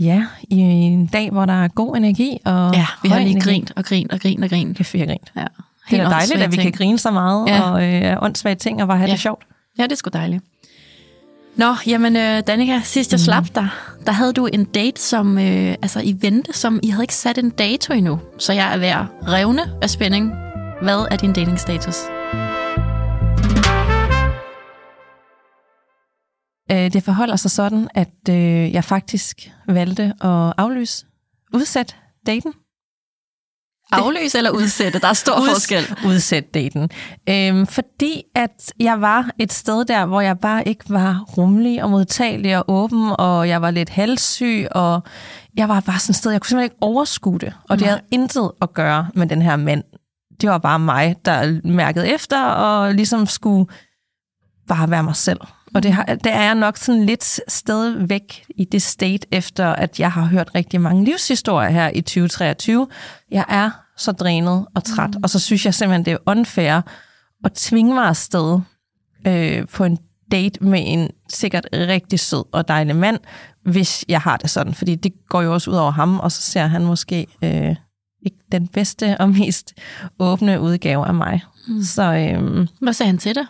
Ja, i en dag, hvor der er god energi. Og Ja, vi har lige energi. grint og grint og grint og grint. Kæft, vi har grint. Ja. Det Helt er da dejligt, at vi kan grine så meget Ja. og øh, åndssvage ting og bare have Ja. det sjovt. Ja, det er sgu dejligt. Nå, jamen øh, Danika, sidst jeg Mhm. slap dig, der havde du en date, som øh, altså i vente, som I havde ikke sat en dato endnu. Så jeg er ved at revne af spænding. Hvad er din datingstatus? Øh, det forholder sig sådan, at øh, jeg faktisk valgte at aflyse, udsætte daten. Afløse eller udsætte? Der er stor Uds- forskel. Udsætte daten. Øhm, fordi at jeg var et sted der, hvor jeg bare ikke var rummelig og modtagelig og åben, og jeg var lidt halssyg, og jeg var bare sådan et sted, jeg kunne simpelthen ikke overskue det. Og det Nej. havde intet at gøre med den her mand. Det var bare mig, der mærkede efter, og ligesom skulle bare være mig selv. Og det, har, det er jeg nok sådan lidt sted væk i det state, efter at jeg har hørt rigtig mange livshistorier her i 2023. Jeg er så drænet og træt, mm. og så synes jeg simpelthen, det er unfair at tvinge mig afsted øh, på en date med en sikkert rigtig sød og dejlig mand, hvis jeg har det sådan. Fordi det går jo også ud over ham, og så ser han måske øh, ikke den bedste og mest åbne udgave af mig. Mm. Så øh, Hvad sagde han til dig?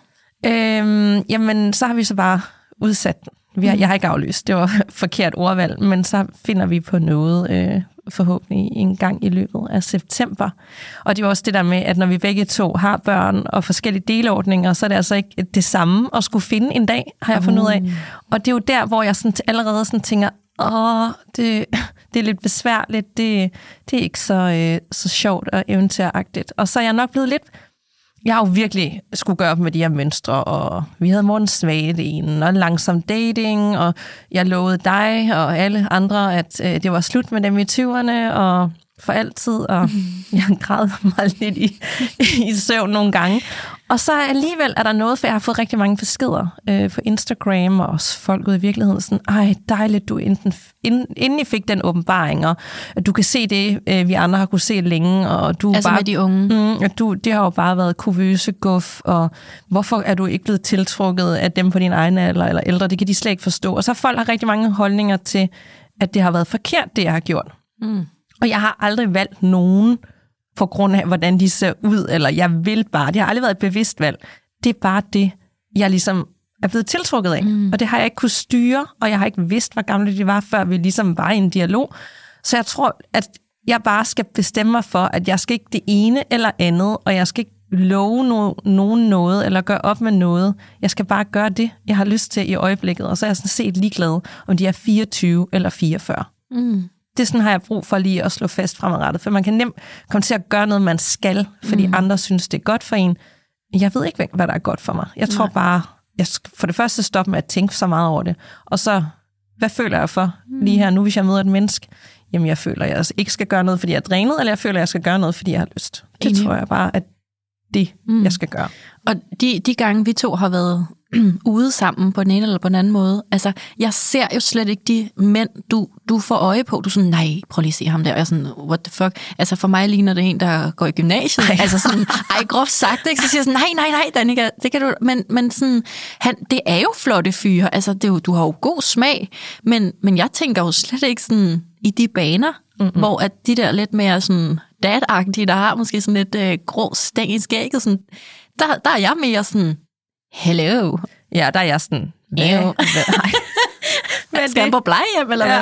Øhm, jamen, så har vi så bare udsat den. Vi har, jeg har ikke aflyst, det var forkert ordvalg, men så finder vi på noget øh, forhåbentlig en gang i løbet af september. Og det var også det der med, at når vi begge to har børn og forskellige delordninger, så er det altså ikke det samme at skulle finde en dag, har jeg fundet ud af. Og det er jo der, hvor jeg sådan allerede sådan tænker, åh, det, det er lidt besværligt, det, det er ikke så, øh, så sjovt og eventyragtigt. Og så er jeg nok blevet lidt jeg har jo virkelig skulle gøre op med de her mønstre, og vi havde Morten Svagedelen, og langsom dating, og jeg lovede dig og alle andre, at øh, det var slut med dem i 20'erne, og for altid, og jeg græd mig lidt i, i søvn nogle gange. Og så alligevel er der noget, for jeg har fået rigtig mange beskeder øh, på Instagram, og også folk ude i virkeligheden, sådan, ej, dejligt, du enten, inden, inden I fik den åbenbaring, og at du kan se det, øh, vi andre har kunne se længe, og du Altså bare med de unge. Mm, at du, det har jo bare været kuvøse guf, og hvorfor er du ikke blevet tiltrukket af dem på din egen alder eller ældre? Det kan de slet ikke forstå. Og så folk har rigtig mange holdninger til, at det har været forkert, det jeg har gjort. Mm. Og jeg har aldrig valgt nogen på grund af, hvordan de ser ud, eller jeg vil bare. Det har aldrig været et bevidst valg. Det er bare det, jeg ligesom er blevet tiltrukket af. Mm. Og det har jeg ikke kunne styre, og jeg har ikke vidst, hvor gamle de var, før vi ligesom var i en dialog. Så jeg tror, at jeg bare skal bestemme mig for, at jeg skal ikke det ene eller andet, og jeg skal ikke love no- nogen noget, eller gøre op med noget. Jeg skal bare gøre det, jeg har lyst til i øjeblikket, og så er jeg sådan set ligeglad, om de er 24 eller 44 Mm. Det sådan har jeg brug for lige at slå fast fremadrettet, for man kan nemt komme til at gøre noget, man skal, fordi mm. andre synes, det er godt for en. Jeg ved ikke, hvad- der er godt for mig. Jeg tror Nej. bare, jeg skal for det første stoppe med at tænke så meget over det, og så, hvad føler jeg for lige her nu, hvis jeg møder et menneske? Jamen, jeg føler, jeg ikke skal gøre noget, fordi jeg er drænet, eller jeg føler, jeg skal gøre noget, fordi jeg har lyst. Det Enig. tror jeg bare, at det, Mm. jeg skal gøre. Og de, de gange, vi to har været ude sammen på den ene eller på den anden måde, altså, jeg ser jo slet ikke de mænd, du, du får øje på. Du er sådan, nej, prøv lige at se ham der. Og jeg er sådan, what the fuck? Altså, for mig ligner det en, der går i gymnasiet. Ej. Altså sådan, ej, groft sagt, ikke? Så siger jeg sådan, nej, nej, nej, Danika, det kan du... Men, men sådan, han, det er jo flotte fyre. Altså, det jo, du har jo god smag. Men, men jeg tænker jo slet ikke sådan i de baner, mm-hmm. hvor at de der lidt mere sådan dad der har måske sådan lidt øh, grå stæng i skægget, sådan, der, der er jeg mere sådan, hello, Ja, der er jeg sådan, hvad? Ew. er skal han på plejehjem, eller Ja, hvad?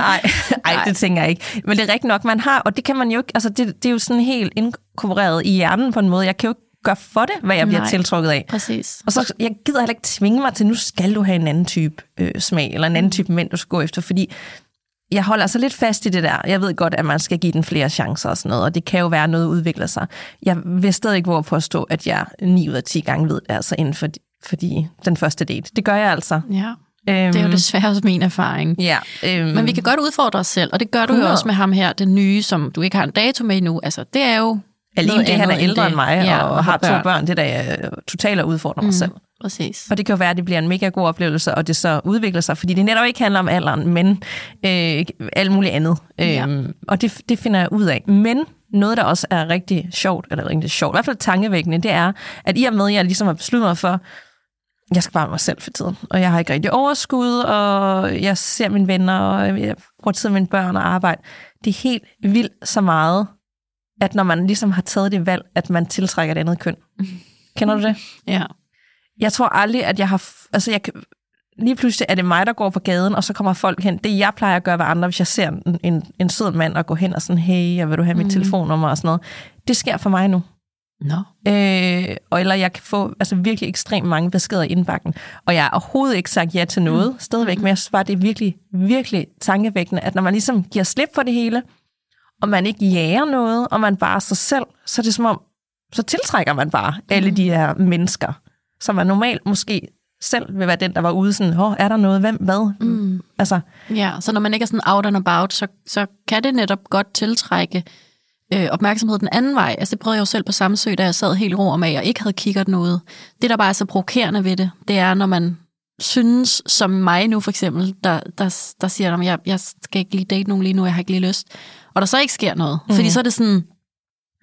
ej, ej, det tænker jeg ikke. Men det er rigtigt nok, man har, og det kan man jo ikke, altså det, det er jo sådan helt inkorporeret i hjernen på en måde. Jeg kan jo ikke gøre for det, hvad jeg bliver Nej. tiltrukket af. Præcis. Og så, jeg gider heller ikke tvinge mig til, nu skal du have en anden type øh, smag, eller en anden type mænd, du skal gå efter, fordi jeg holder altså lidt fast i det der. Jeg ved godt, at man skal give den flere chancer og sådan noget, og det kan jo være, at noget udvikler sig. Jeg vil stadig ikke våge på at stå, at jeg 9 ud af 10 gange ved det, altså inden for, fordi den første date. Det gør jeg altså. Ja. Øhm, Det er jo desværre også min erfaring. Ja, øhm, Men vi kan godt udfordre os selv, og det gør du jo 100. også med ham her, den nye, som du ikke har en dato med endnu. Altså, det er jo alene det, han er end ældre end mig, Ja, og og har har to børn. børn, det er da øh, totalt at udfordre mig Mm. selv. Præcis. Og det kan jo være, at det bliver en mega god oplevelse, og det så udvikler sig, fordi det netop ikke handler om alderen, men øh, alt muligt andet. Ja. Øhm, og det, det finder jeg ud af. Men noget, der også er rigtig sjovt, eller rigtig sjovt, i hvert fald tankevækkende, det er, at i og med, at jeg ligesom har besluttet mig for, jeg skal bare mig selv for tiden, og jeg har ikke rigtig overskud, og jeg ser mine venner, og jeg bruger tid med mine børn og arbejde. Det er helt vildt så meget, at når man ligesom har taget det valg, at man tiltrækker et andet køn. Kender du det? Ja. Jeg tror aldrig, at jeg har... Altså, jeg, lige pludselig er det mig, der går på gaden, og så kommer folk hen. Det, jeg plejer at gøre ved andre, hvis jeg ser en, en, en sød mand og gå hen og sådan, hey, jeg vil du have mit Mhm. telefonnummer og sådan noget. Det sker for mig nu. Nå. Øh, og eller jeg kan få altså, virkelig ekstremt mange beskeder i indbakken. Og jeg har overhovedet ikke sagt ja til noget mm. stadigvæk, men jeg synes bare, det er virkelig, virkelig tankevækkende, at når man ligesom giver slip for det hele, og man ikke jager noget, og man bare er sig selv, så er det som om, så tiltrækker man bare alle de her mennesker, som man normalt måske selv vil være den, der var ude sådan, åh, er der noget, hvem, hvad? Mm. Altså, Ja, så når man ikke er sådan out and about, så, så kan det netop godt tiltrække øh, opmærksomhed den anden vej. Altså det prøvede jeg jo selv på Samsø, da jeg sad helt ro om af og ikke havde kigget noget. Det, der bare er så provokerende ved det, det er, når man synes, som mig nu for eksempel, der, der, der siger, at jeg, jeg skal ikke lige date nogen lige nu, jeg har ikke lige lyst. Og der så ikke sker noget. Mm. Fordi så er det sådan,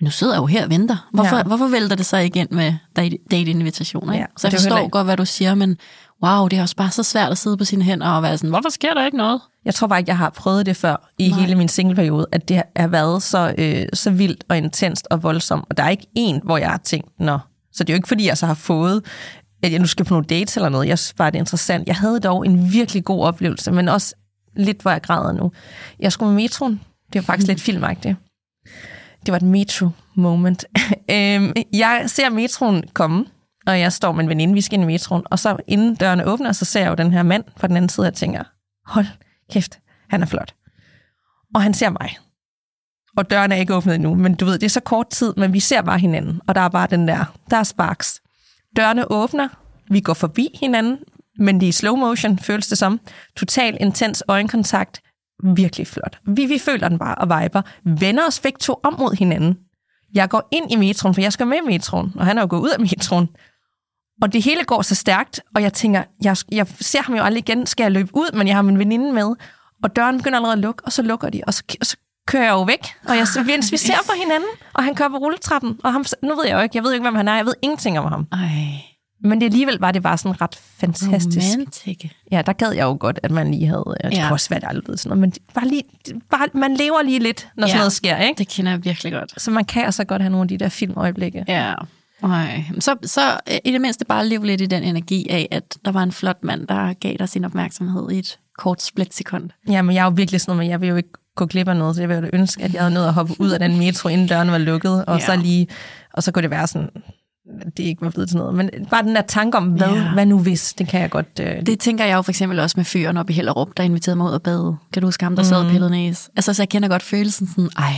nu sidder jeg jo her og venter. Hvorfor, Ja. hvorfor vælter det så ikke ind med date- date-invitationer? Ja, så jeg er heller forstår ikke- godt, hvad du siger, men wow, det er også bare så svært at sidde på sine hænder og være sådan, hvorfor sker der ikke noget? Jeg tror bare ikke, jeg har prøvet det før i Nej. Hele min singleperiode, at det har været så, øh, så vildt og intenst og voldsomt. Og der er ikke en, hvor jeg har tænkt, nå. Så det er jo ikke, fordi jeg så har fået, at jeg nu skal på nogle dates eller noget. Jeg synes bare, det er interessant. Jeg havde dog en virkelig god oplevelse, men også lidt, hvor jeg græder nu. Jeg skulle med metroen. Det var faktisk lidt filmagtigt. Det var et metro-moment. Øhm, jeg ser metroen komme, og jeg står med en veninde, vi skal ind i metroen, og så inden dørene åbner, så ser jeg jo den her mand på den anden side, og jeg tænker, hold kæft, han er flot. Og han ser mig. Og døren er ikke åbnet endnu, men du ved, det er så kort tid, men vi ser bare hinanden, og der er bare den der, der er sparks. Dørene åbner, vi går forbi hinanden, men det er i slow motion, føles det som. Total intens øjenkontakt, virkelig flot. Vi, vi føler den bare og viber, vender os begge to om mod hinanden. Jeg går ind i metroen, for jeg skal med i metroen, og han er jo gået ud af metroen. Og det hele går så stærkt, og jeg tænker, jeg, jeg ser ham jo aldrig igen, skal jeg løbe ud, men jeg har min veninde med, og døren begynder allerede at lukke, og så lukker de, og så, og så kører jeg jo væk, og jeg, mens vi ser på hinanden, og han kører på rulletrappen, og ham, nu ved jeg jo ikke, jeg ved jo ikke, hvem han er, jeg ved ingenting om ham. Ej, men det alligevel var det bare sådan ret fantastisk. romantik. Ja, der gad jeg jo godt, at man lige havde, det Ja. kunne også det aldrig sådan noget, men det, bare lige, det, bare, man lever lige lidt, når sådan Ja. noget sker, ikke? Det kender jeg virkelig godt. Så man kan altså godt have nogle af de der filmøjeblikke. Ja. Ej. Så, så øh, i det mindste bare leve lidt i den energi af, at der var en flot mand, der gav dig sin opmærksomhed i et kort splitsekund. Ja, men jeg er jo virkelig sådan noget, men jeg vil jo ikke gå glip af noget, så jeg vil jo da ønske, at jeg havde nået at hoppe ud af den metro, inden døren var lukket, og Ja. så lige, og så kunne det være sådan, det ikke var blevet til noget. Men bare den der tanke om, hvad, Ja. hvad nu hvis, det kan jeg godt... Øh, Det tænker jeg jo for eksempel også med fyren op i Hellerup, der inviterede mig ud at bade. Kan du huske ham, der sad og pillede næse? Altså, så jeg kender godt følelsen sådan, ej,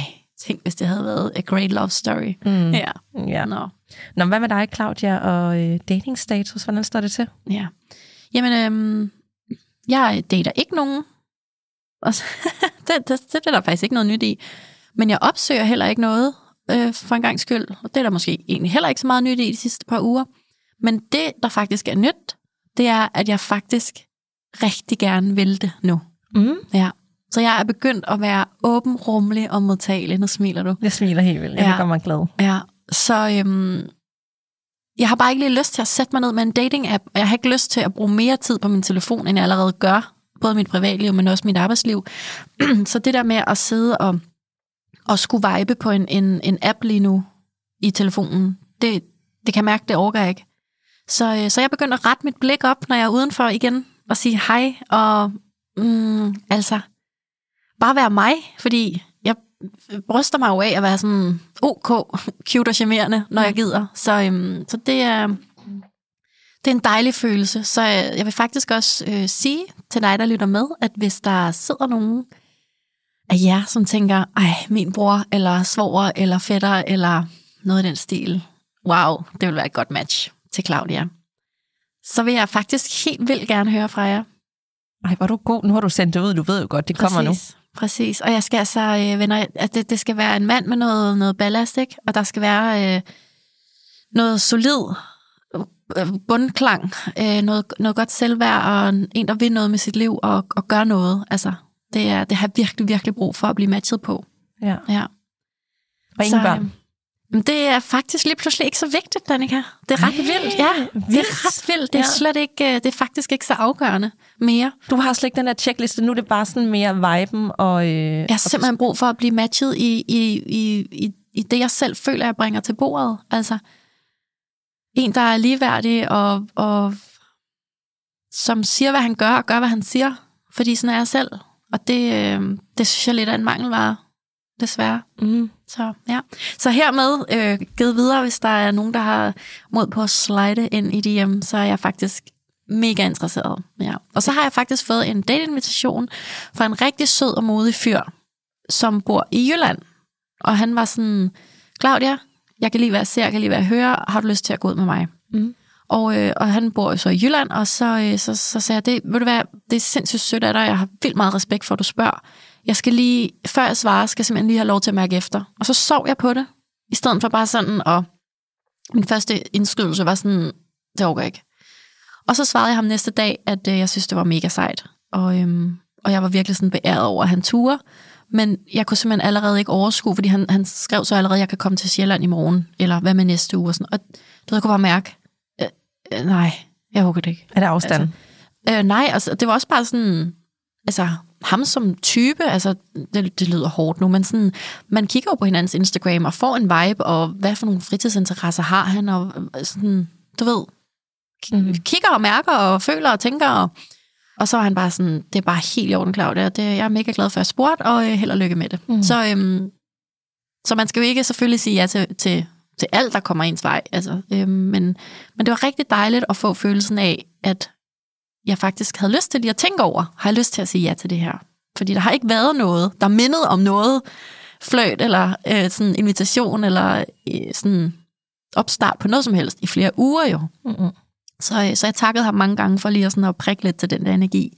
tænk hvis det havde været a great love story. Mm. Ja. ja. Nå. Nå, hvad med dig, Claudia, og øh, datingstatus? Hvordan står det til? Ja. Jamen, øhm, jeg dater ikke nogen. Og så, det, det, det, er der faktisk ikke noget nyt i. Men jeg opsøger heller ikke noget øh, for en gang skyld. Og det er der måske egentlig heller ikke så meget nyt i de sidste par uger. Men det, der faktisk er nyt, det er, at jeg faktisk rigtig gerne vil det nu. Mm. Ja. Så jeg er begyndt at være åben, rummelig og modtagelig. Nu smiler du. Jeg smiler helt vildt. Jeg Ja. gør mig glad. Ja, så øhm, jeg har bare ikke lige lyst til at sætte mig ned med en dating-app, og jeg har ikke lyst til at bruge mere tid på min telefon, end jeg allerede gør, både mit privatliv, men også mit arbejdsliv. så det der med at sidde og, og skulle vibe på en, en, en app lige nu i telefonen, det, det kan mærke, det overgår jeg ikke. Så, øh, så jeg begynder at rette mit blik op, når jeg er udenfor igen, og sige hej, og mm, altså, bare være mig, fordi jeg bryster mig jo af at være sådan ok, cute og charmerende, når jeg gider. Så, øhm, så det er det er en dejlig følelse. Så øh, jeg vil faktisk også øh, sige til dig, der lytter med, at hvis der sidder nogen af jer, som tænker, ej, min bror, eller svoger, eller fætter, eller noget i den stil, wow, det vil være et godt match til Claudia. Så vil jeg faktisk helt vildt gerne høre fra jer. Ej, hvor er du god. Nu har du sendt det ud. Du ved jo godt, det kommer præcis, nu. Præcis. Og jeg skal altså, øh, venner, at det, det skal være en mand med noget, noget ballast, ikke? Og der skal være øh, noget solid øh, bundklang, øh, noget, noget godt selvværd, og en, der vil noget med sit liv og, og gør noget. Altså, det, er, det har virkelig, virkelig brug for at blive matchet på. Ja. ja. Og ingen børn? Øh, men det er faktisk lige pludselig ikke så vigtigt, Danika. Det er ret Ej, vildt. Ja, vildt. det er ret vildt. Det er, ja. slet ikke, øh, det er faktisk ikke så afgørende mere. Du har slet ikke den der checkliste. Nu er det bare sådan mere viben. Og, øh, jeg har simpelthen brug for at blive matchet i, i, i, i, i det, jeg selv føler, jeg bringer til bordet. Altså, en, der er ligeværdig og, og som siger, hvad han gør, og gør, hvad han siger. Fordi sådan er jeg selv. Og det, øh, det synes jeg lidt er en mangelvare, desværre. Mm. Så, ja. så hermed øh, givet videre, hvis der er nogen, der har mod på at slide ind i DM, så er jeg faktisk mega interesseret. Ja. Og så har jeg faktisk fået en date-invitation fra en rigtig sød og modig fyr, som bor i Jylland. Og han var sådan, Claudia, jeg kan lige være ser, jeg kan lige være høre, har du lyst til at gå ud med mig? Mm. Og, øh, og han bor jo så i Jylland, og så, øh, så, så sagde jeg, det, ved du hvad, det er sindssygt sødt af dig, jeg har vildt meget respekt for, at du spørger jeg skal lige, før jeg svarer, skal jeg simpelthen lige have lov til at mærke efter. Og så sov jeg på det, i stedet for bare sådan, og min første indskydelse var sådan, det overgår ikke. Og så svarede jeg ham næste dag, at øh, jeg synes, det var mega sejt. Og, øhm, og jeg var virkelig sådan beæret over, at han turde. Men jeg kunne simpelthen allerede ikke overskue, fordi han, han skrev så allerede, at jeg kan komme til Sjælland i morgen, eller hvad med næste uge. Og, sådan. og det jeg kunne bare mærke, øh, øh, nej, jeg håber det ikke. Er det afstand? Altså, øh, nej, altså, det var også bare sådan, altså, ham som type, altså det, det lyder hårdt nu, men sådan, man kigger jo på hinandens Instagram og får en vibe, og hvad for nogle fritidsinteresser har han, og sådan, du ved, mm. kigger og mærker og føler og tænker, og, og så er han bare sådan, det er bare helt i orden, Claudia, det, jeg er mega glad for at spurgt, og øh, held og lykke med det. Mm. Så, øhm, så man skal jo ikke selvfølgelig sige ja til, til, til alt, der kommer ens vej, altså, øhm, men, men det var rigtig dejligt at få følelsen af, at jeg faktisk havde lyst til lige at tænke over, har jeg lyst til at sige ja til det her? Fordi der har ikke været noget, der mindede om noget fløjt, eller øh, sådan invitation, eller øh, sådan opstart på noget som helst i flere uger jo. Mm-hmm. Så, øh, så jeg takkede ham mange gange for lige at, sådan at prikke lidt til den der energi.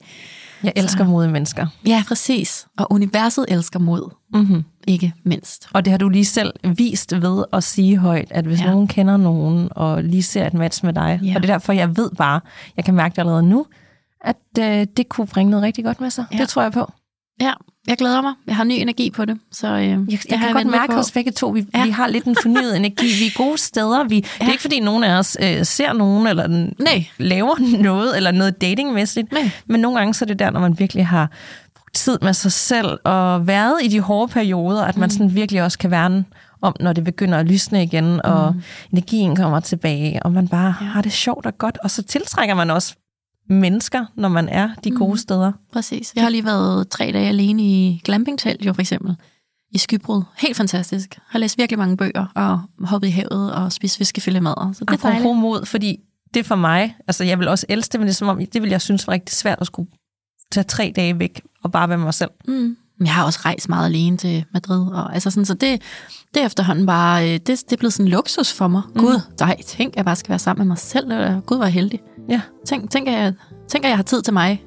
Jeg elsker så. modige mennesker. Ja, præcis. Og universet elsker mod. Mm-hmm. Ikke mindst. Og det har du lige selv vist ved at sige højt, at hvis ja. nogen kender nogen, og lige ser et match med dig, ja. og det er derfor, jeg ved bare, jeg kan mærke det allerede nu, at øh, det kunne bringe noget rigtig godt med sig. Ja. Det tror jeg på. Ja, jeg glæder mig. Jeg har ny energi på det. Så, øh, jeg, jeg, jeg kan godt mærke hos begge to, vi, ja. vi har lidt en fornyet energi. Vi er gode steder. Vi, ja. Det er ikke, fordi nogen af os øh, ser nogen, eller Nej. laver noget, eller noget datingmæssigt. Nej. Men nogle gange så er det der, når man virkelig har brugt tid med sig selv, og været i de hårde perioder, at man mm. sådan virkelig også kan værne om, når det begynder at lysne igen, og mm. energien kommer tilbage, og man bare ja. har det sjovt og godt, og så tiltrækker man også mennesker, når man er de gode mm. steder. Præcis. Jeg har lige været tre dage alene i glampingtelt, jo for eksempel. I Skybrud. Helt fantastisk. Jeg har læst virkelig mange bøger, og hoppet i havet, og spist fiskefilet mad. Så det er dejligt. mod, fordi det for mig, altså jeg vil også elske det, men det er som om, det vil jeg synes var rigtig svært at skulle tage tre dage væk, og bare være mig selv. Mm. Jeg har også rejst meget alene til Madrid, og altså sådan, så det, det er efterhånden bare, øh, det, det er blevet sådan en luksus for mig. Mm. Gud, nej, tænk, at jeg bare skal være sammen med mig selv. Gud, var heldig. Ja. Tænk, tænk, at jeg, tænk, at jeg har tid til mig.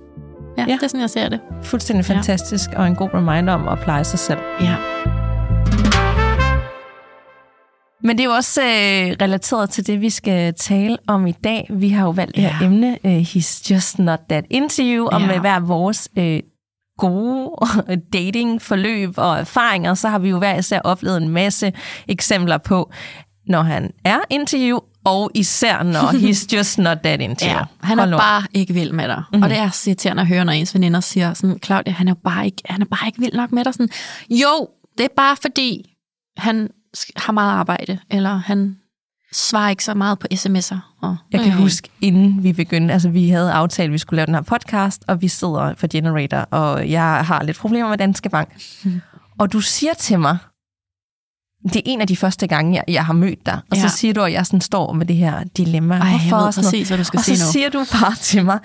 Ja, ja. det er sådan, jeg ser det. Fuldstændig fantastisk, ja. og en god reminder om at pleje sig selv. Ja. Men det er jo også øh, relateret til det, vi skal tale om i dag. Vi har jo valgt ja. det her emne, uh, He's Just Not That Interview, ja. og med hver vores øh, gode datingforløb og erfaringer, så har vi jo hver især oplevet en masse eksempler på, når han er interview, og især når he's just not that into ja, han er bare ikke vild med dig. Mm-hmm. Og det er så irriterende at høre, når ens veninder siger sådan, Claudia, han er bare ikke, han er bare ikke vild nok med dig. Sådan, jo, det er bare fordi, han har meget arbejde, eller han svarer ikke så meget på sms'er. Jeg kan huske, inden vi begyndte, altså vi havde aftalt, at vi skulle lave den her podcast, og vi sidder for Generator, og jeg har lidt problemer med Danske Bank. Mm. Og du siger til mig, det er en af de første gange, jeg, jeg har mødt dig. Og ja. så siger du, at jeg sådan står med det her dilemma. Ej, jeg ved præcis, hvad du skal og sige nu. Og så siger du bare til mig,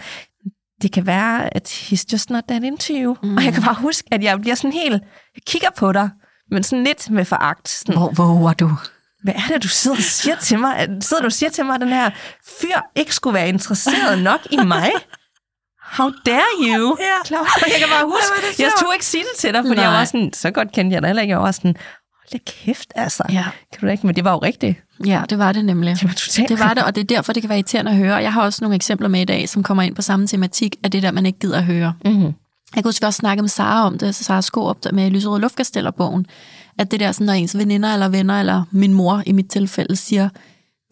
det kan være, at he's just not that into you. Mm. Og jeg kan bare huske, at jeg bliver sådan helt, jeg kigger på dig, men sådan lidt med foragt. Sådan, hvor, hvor er du? Hvad er det, du sidder og siger til mig? Sidder du og siger til mig, at den her fyr ikke skulle være interesseret nok i mig? how dare you? Ja. Klar, jeg kan bare huske, det jeg tog ikke sige det til dig, fordi Nej. jeg var sådan, så godt kendte jeg dig heller ikke. Jeg var sådan, hold kæft, altså. Ja. Kan du ikke? Men det var jo rigtigt. Ja, det var det nemlig. Det var totalt Det var det, og det er derfor, det kan være irriterende at høre. Jeg har også nogle eksempler med i dag, som kommer ind på samme tematik af det der, man ikke gider at høre. Mm-hmm. Jeg kunne også snakke med Sara om det, Sara Skorup med Lyserød Luftkasteller-bogen, at det der, sådan, når ens veninder eller venner, eller min mor i mit tilfælde, siger,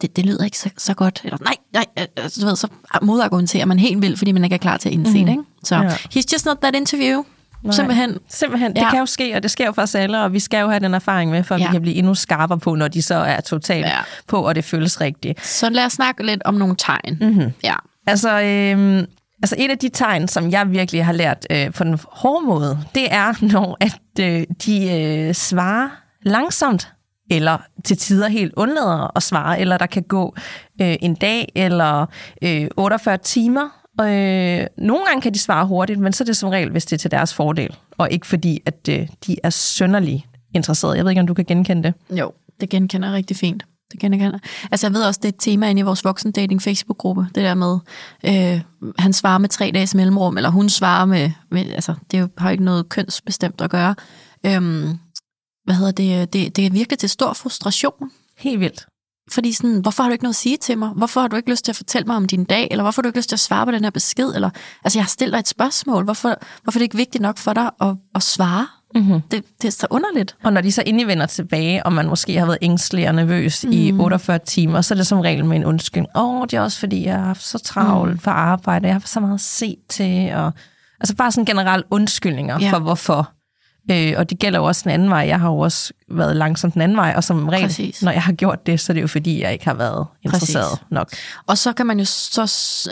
det, det lyder ikke så, så godt, eller nej, nej, altså, du ved, så modargumenterer man helt vildt, fordi man ikke er klar til at indse mm. det, ikke? Så, Ja. he's just not that interview. Nej. Simpelthen. Simpelthen, det Ja. kan jo ske, og det sker jo for os alle, og vi skal jo have den erfaring med, for at ja. Vi kan blive endnu skarpere på, når de så er totalt ja. På, og det føles rigtigt. Så lad os snakke lidt om nogle tegn. Mm-hmm. Ja. Altså, øhm, altså et af de tegn, som jeg virkelig har lært øh, på den hårde måde, det er, når at øh, de øh, svarer langsomt, eller til tider helt undlader at svare, eller der kan gå øh, en dag eller øh, 48 timer. Øh, nogle gange kan de svare hurtigt, men så er det som regel, hvis det er til deres fordel, og ikke fordi, at øh, de er sønderlig interesseret. Jeg ved ikke, om du kan genkende det. Jo, det genkender jeg rigtig fint. Det genkender jeg. Altså jeg ved også, det er et tema inde i vores voksendating Facebook-gruppe, det der med, øh, han svarer med tre dages mellemrum, eller hun svarer med, med altså det har jo ikke noget kønsbestemt at gøre. Øhm, hvad hedder det, det, det er virkelig til stor frustration, Helt vildt. fordi sådan, hvorfor har du ikke noget at sige til mig? Hvorfor har du ikke lyst til at fortælle mig om din dag? Eller hvorfor har du ikke lyst til at svare på den her besked? Eller, altså jeg har stillet dig et spørgsmål, hvorfor, hvorfor er det ikke vigtigt nok for dig at, at svare? Mm-hmm. Det, det er så underligt. Og når de så endelig vender tilbage, og man måske har været ængstelig og nervøs mm. i 48 timer, så er det som regel med en undskyldning. Åh, det er også fordi, jeg har haft så travlt mm. for arbejde, jeg har så meget at se til. Og, altså bare sådan generelt undskyldninger Ja. for hvorfor. Øh, og det gælder jo også den anden vej. Jeg har jo også været langsomt den anden vej, og som regel, Præcis. når jeg har gjort det, så er det jo fordi, jeg ikke har været interesseret Præcis. nok. Og så kan man jo så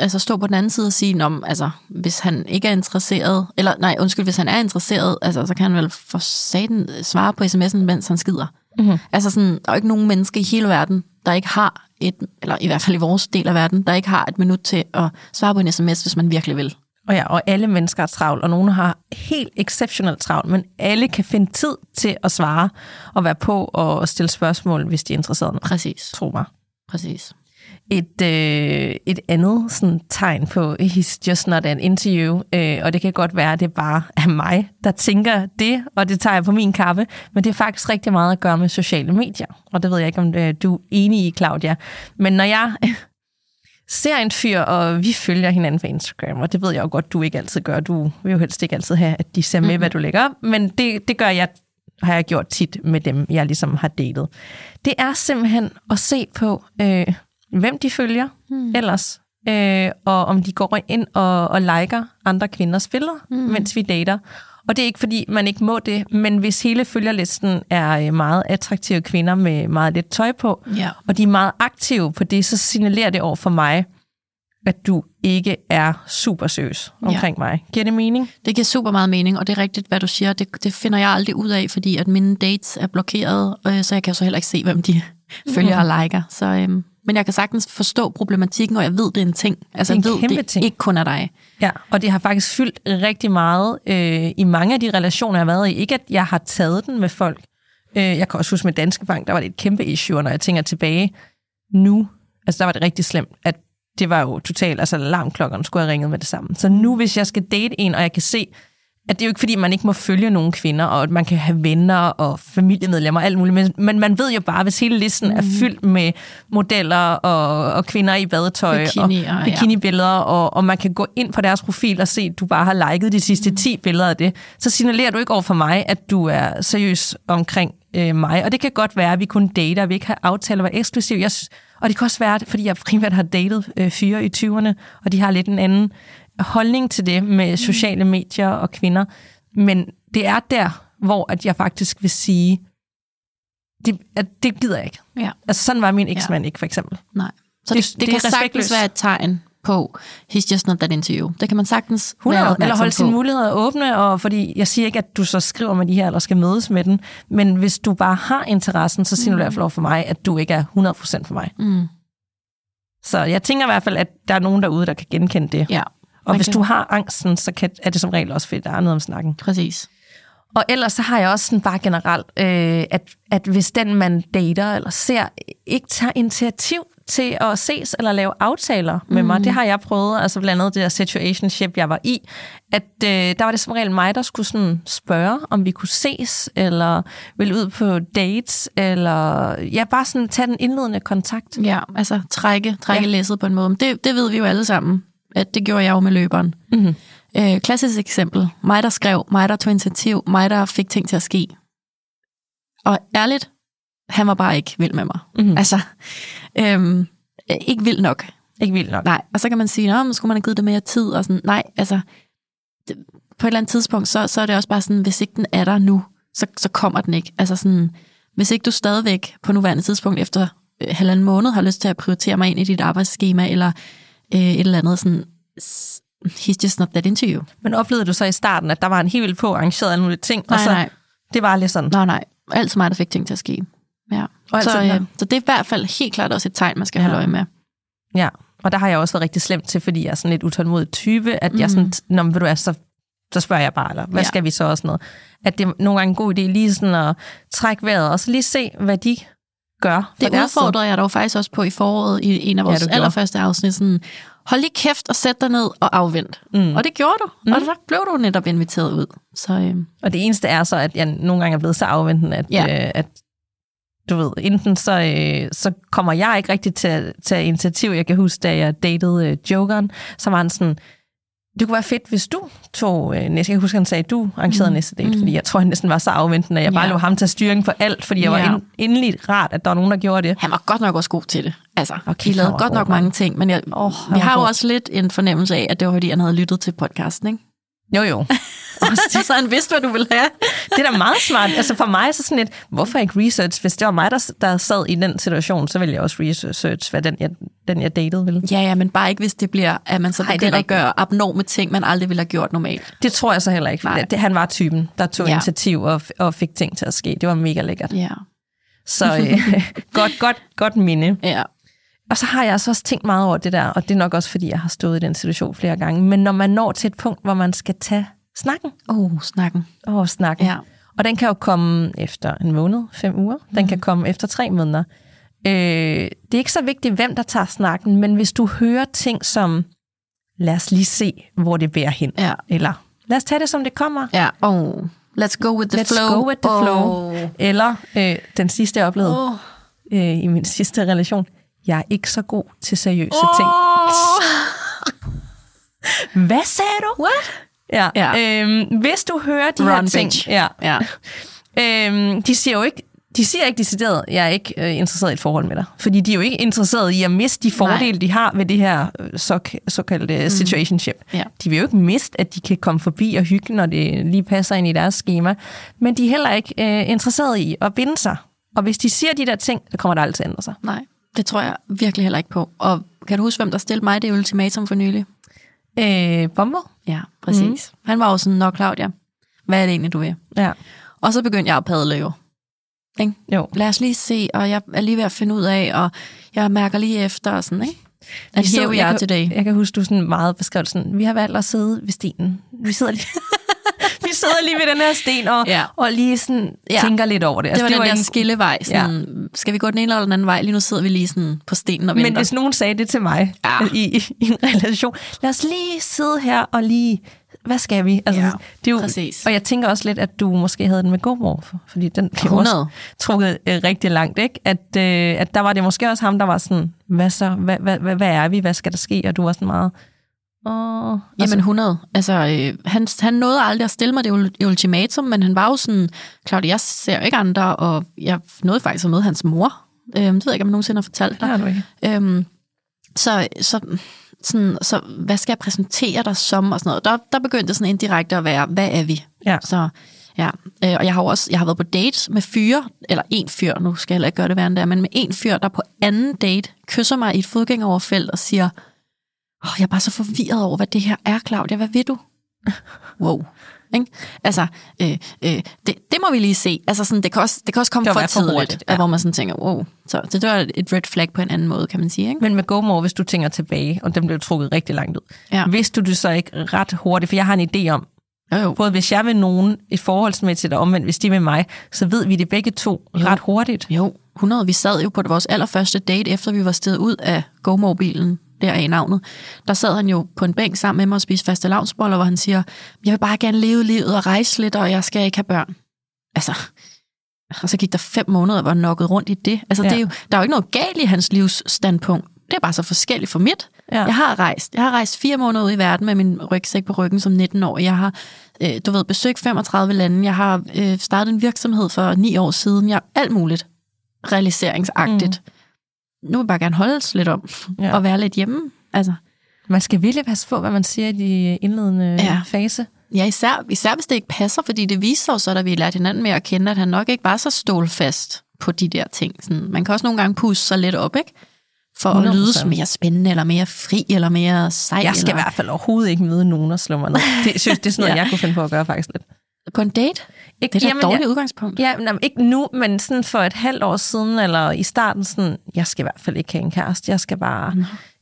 altså, stå på den anden side og sige, om, altså, hvis han ikke er interesseret, eller nej, undskyld, hvis han er interesseret, altså, så kan han vel for satan svare på sms'en, mens han skider. Mhm. Altså sådan, der er jo ikke nogen menneske i hele verden, der ikke har et, eller i hvert fald i vores del af verden, der ikke har et minut til at svare på en sms, hvis man virkelig vil. Og ja, og alle mennesker er travlt, og nogle har helt exceptionelt travlt, men alle kan finde tid til at svare og være på og stille spørgsmål, hvis de er interesserede. Præcis, Tro mig. præcis. Et, øh, et andet sådan, tegn på, he's just not an interview, øh, og det kan godt være, at det bare er mig, der tænker det, og det tager jeg på min kappe, men det er faktisk rigtig meget at gøre med sociale medier, og det ved jeg ikke, om øh, du er enig i, Claudia. Men når jeg ser en fyr, og vi følger hinanden på Instagram, og det ved jeg jo godt, du ikke altid gør. Du vil jo helst ikke altid have, at de ser med, mm-hmm. hvad du lægger op, men det, det gør jeg, har jeg gjort tit med dem, jeg ligesom har datet. Det er simpelthen at se på, øh, hvem de følger mm. ellers, øh, og om de går ind og, og liker andre kvinders billeder, mm. mens vi dater. Og det er ikke, fordi man ikke må det, men hvis hele følgerlisten er øh, meget attraktive kvinder med meget lidt tøj på, Ja. og de er meget aktive på det, så signalerer det over for mig, at du ikke er super søs omkring ja. mig. Giver det mening? Det giver super meget mening, og det er rigtigt, hvad du siger. Det, det finder jeg aldrig ud af, fordi at mine dates er blokeret, øh, så jeg kan så heller ikke se, hvem de følger og liker. Så, øhm, men jeg kan sagtens forstå problematikken, og jeg ved, det er en ting. Altså, Det er en jeg ved, det ting. ikke kun er dig. Ja, og det har faktisk fyldt rigtig meget øh, i mange af de relationer, jeg har været i. Ikke at jeg har taget den med folk. Øh, jeg kan også huske med Danske Bank, der var det et kæmpe issue, og når jeg tænker tilbage nu, altså der var det rigtig slemt, at det var jo totalt, altså alarmklokkerne skulle have ringet med det samme. Så nu, hvis jeg skal date en, og jeg kan se, at det er jo ikke fordi, man ikke må følge nogle kvinder, og at man kan have venner og familiemedlemmer og alt muligt, men, men man ved jo bare, hvis hele listen mm. er fyldt med modeller og, og kvinder i badetøj Bikinier, og ja. bikinibilleder, og, og man kan gå ind på deres profil og se, at du bare har liket de sidste Mm. 10 billeder af det, så signalerer du ikke over for mig, at du er seriøs omkring øh, mig. Og det kan godt være, at vi kun dater, og vi ikke har aftaler, var eksklusiv. Jeg, og det kan også være, fordi jeg primært har datet øh, fyre i 20'erne, og de har lidt en anden holdning til det med sociale medier og kvinder. Men det er der, hvor at jeg faktisk vil sige, det, at det gider jeg ikke. Ja. Altså sådan var min eksmand ikke, for eksempel. Nej. Så Det- det, det, det kan sagtens være et tegn på, he's just not that into you. Det kan man sagtens 100, være eller holde sine muligheder åbne, og fordi jeg siger ikke, at du så skriver med de her, eller skal mødes med den, men hvis du bare har interessen, så siger du i hvert fald for mig, at du ikke er 100% for mig. Mm. Så jeg tænker i hvert fald, at der er nogen derude, der kan genkende det. Ja, Og hvis kan- du har angsten, så kan, er det som regel også fedt, der er noget om snakken. præcis. Og ellers så har jeg også sådan bare generelt, øh, at, at hvis den, man dater eller ser, ikke tager initiativ til at ses eller lave aftaler med mm. mig. Det har jeg prøvet, altså blandt andet det der situationship, jeg var i, at øh, der var det som regel mig, der skulle sådan spørge, om vi kunne ses, eller ville ud på dates, eller ja, bare sådan tage den indledende kontakt. Ja, altså trække, trække ja. læsset på en måde. Det, det ved vi jo alle sammen, at det gjorde jeg jo med løberen. Mm-hmm. Øh, klassisk eksempel. Mig, der skrev, mig, der tog initiativ, mig, der fik ting til at ske. Og ærligt, han var bare ikke vild med mig. Mm-hmm. Altså, øhm, ikke vild nok. Ikke vild nok. Nej, og så kan man sige, at skulle man have givet det mere tid, og sådan, nej, altså, det, på et eller andet tidspunkt, så, så er det også bare sådan, hvis ikke den er der nu, så, så kommer den ikke. Altså sådan, hvis ikke du stadigvæk på nuværende tidspunkt efter øh, halvanden måned har lyst til at prioritere mig ind i dit arbejdsskema, eller øh, et eller andet sådan, he's just not that into you. Men oplevede du så i starten, at der var en helt vildt på arrangeret alle mulige ting, nej, og så nej. det var lidt sådan? Nej, nej. Altid mig, der fik ting til at ske. Ja. Og så, øh, så det er i hvert fald helt klart også et tegn, man skal ja. holde øje med. Ja, og der har jeg også været rigtig slemt til, fordi jeg er sådan lidt utålmodig type, at mm. jeg sådan, når vil du er, så, så spørger jeg bare, eller hvad ja. skal vi så og sådan noget. At det er nogle gange en god idé lige sådan at trække vejret, og så lige se, hvad de gør. Det udfordrede jeg dog faktisk også på i foråret i en af vores ja, allerførste afsnit. Sådan, hold lige kæft og sæt dig ned og afvent. Mm. Og det gjorde du, mm. og så blev du netop inviteret ud. Så, øh. Og det eneste er så, at jeg nogle gange er blevet så afventende, at, ja. øh, at du ved, enten så, øh, så kommer jeg ikke rigtig til at tage initiativ. Jeg kan huske, da jeg datede øh, Jokeren, så var han sådan, det kunne være fedt, hvis du tog øh, næste. Jeg kan huske, han sagde, at du arrangerede mm. næste date, mm. fordi jeg tror, han næsten var så afventende, at jeg bare ja. lå ham tage styring på alt, fordi jeg ja. var ind, endelig rart, at der var nogen, der gjorde det. Han var godt nok også god til det. Altså, okay, vi lavede godt nok mange ting, men jeg, oh, vi har jo også lidt en fornemmelse af, at det var, fordi han havde lyttet til podcasten, ikke? Jo, jo. så han vidste, hvad du ville have. det er da meget smart. Altså for mig så sådan et, hvorfor ikke research? Hvis det var mig, der, der sad i den situation, så ville jeg også research, hvad den jeg, den jeg datede ville. Ja, ja, men bare ikke, hvis det bliver, at man så begynder at gøre abnorme ting, man aldrig ville have gjort normalt. Det tror jeg så heller ikke. Det, han var typen, der tog ja. initiativ og, og fik ting til at ske. Det var mega lækkert. Ja. Så øh, godt, godt, godt minde. Ja. Og så har jeg altså også tænkt meget over det der, og det er nok også, fordi jeg har stået i den situation flere gange. Men når man når til et punkt, hvor man skal tage snakken. Åh, oh, snakken. Åh, oh, snakken. Ja. Og den kan jo komme efter en måned, fem uger. Den mm. kan komme efter tre måneder. Øh, det er ikke så vigtigt, hvem der tager snakken, men hvis du hører ting som, lad os lige se, hvor det bærer hen. Ja. Eller, lad os tage det, som det kommer. Ja, oh. Let's go with the Let's flow. go with the oh. flow. Eller øh, den sidste, jeg oplevede oh. øh, i min sidste relation. Jeg er ikke så god til seriøse oh. ting. Hvad sagde du? What? Ja. ja. Øhm, hvis du hører de Run her ting... bitch. Ja. Ja. Øhm, de siger jo ikke, de siger ikke decideret, jeg er ikke øh, interesseret i et forhold med dig. Fordi de er jo ikke interesseret i at miste de fordele, Nej. de har ved det her øh, så, såkaldte mm. situationship. Ja. De vil jo ikke miste, at de kan komme forbi og hygge, når det lige passer ind i deres schema. Men de er heller ikke øh, interesseret i at binde sig. Og hvis de siger de der ting, så kommer det aldrig til at ændre sig. Nej, det tror jeg virkelig heller ikke på. Og kan du huske, hvem der stillede mig det ultimatum for nylig? Øh, Bombo? Ja, præcis. Mm. Han var jo sådan, nok Claudia, hvad er det egentlig, du vil? Ja. Og så begyndte jeg at padle jo. Ikke? Jo. Lad os lige se, og jeg er lige ved at finde ud af, og jeg mærker lige efter, og sådan, ikke? And here we are today. Jeg kan huske, du sådan meget beskrev sådan, vi har valgt at sidde ved stenen. Vi sidder lige, sidder lige ved den her sten, og, Ja. og lige sådan Ja. tænker lidt over det. Det var den der en- skillevej. Sådan, Skal vi gå den ene eller den anden vej? Lige nu sidder vi lige sådan på stenen og venter. Men hvis nogen sagde det til mig Ja. i, i, i en relation, lad os lige sidde her og lige, hvad skal vi? Altså, Ja, det er jo, præcis. Og jeg tænker også lidt, at du måske havde den med GoMore, for- fordi den blev 100. også trukket øh, rigtig langt, ikke? At, øh, at der var det måske også ham, der var sådan, hvad så? Hvad, hvad, hvad, hvad er vi? Hvad skal der ske? Og du var sådan meget, åh... Jamen 100. Altså, øh, han, han nåede aldrig at stille mig det ul- ultimatum, men han var jo sådan, Claudia, jeg ser ikke andre, og jeg nåede faktisk at møde hans mor. Øhm, det ved jeg ikke, om jeg nogensinde har fortalt det dig. har du ikke. Øhm, så, så, sådan, så hvad skal jeg præsentere dig som? Og sådan noget. Der, der begyndte det sådan indirekte at være, hvad er vi? Ja. Så, ja. Øh, og jeg har også jeg har været på dates med fyre, eller en fyr, nu skal jeg heller ikke gøre det værre end det er, men med en fyr, der på anden date kysser mig i et fodgængeroverfelt og siger, oh, jeg er bare så forvirret over, hvad det her er, Claudia. Hvad ved du? wow. Ikke? Altså, øh, øh, det, det må vi lige se. Altså, sådan, det, kan også, det kan også komme Det for var for tidligt, hurtigt, ja. hvor man sådan tænker, wow. Så det, var et red flag på en anden måde, kan man sige. Ikke? Men med GoMore, hvis du tænker tilbage, og den blev trukket rigtig langt ud, Ja. vidste du det så ikke ret hurtigt? For jeg har en idé om, Jo, jo. Både hvis jeg vil nogen et forholdsmæssigt og omvendt, hvis de vil mig, så ved vi det begge to Jo. ret hurtigt. Jo, 100. Vi sad jo på vores allerførste date, efter vi var steget ud af GoMobilen, der er i navnet. Der sad han jo på en bænk sammen med mig og spiste faste lavnsboller, hvor han siger, jeg vil bare gerne leve livet og rejse lidt, og jeg skal ikke have børn. Altså, og så gik der fem måneder, hvor han nokkede rundt i det. Altså, ja. det er jo, der er jo ikke noget galt i hans livsstandpunkt. Det er bare så forskelligt fra mit. Ja. Jeg har rejst. Jeg har rejst fire måneder ud i verden med min rygsæk på ryggen som 19 år. Jeg har, øh, du ved, besøgt 35 lande. Jeg har øh, startet en virksomhed for ni år siden. Jeg alt muligt realiseringsagtigt. Mm. Nu vil jeg bare gerne holdes lidt om Ja. og være lidt hjemme. Altså, Man skal virkelig passe på, hvad man siger i de indledende ja. Fase. ja, især, især hvis det ikke passer, fordi det viser sig så, da vi lærte hinanden mere at kende, at han nok ikke var så stålfast på de der ting. Sådan, man kan også nogle gange pusse sig lidt op, ikke? For at 100%. lyde som mere spændende, eller mere fri, eller mere sej. Jeg skal i eller... hvert fald overhovedet ikke møde nogen og slå mig ned. Det, synes, det er sådan noget. Ja. jeg kunne finde på at gøre faktisk lidt. På en date? Ikke, Det er da jamen, et dårligt jeg, udgangspunkt. Ja, nej, ikke nu, men sådan for et halvt år siden, eller i starten, sådan, jeg skal i hvert fald ikke have en kæreste. Jeg skal bare,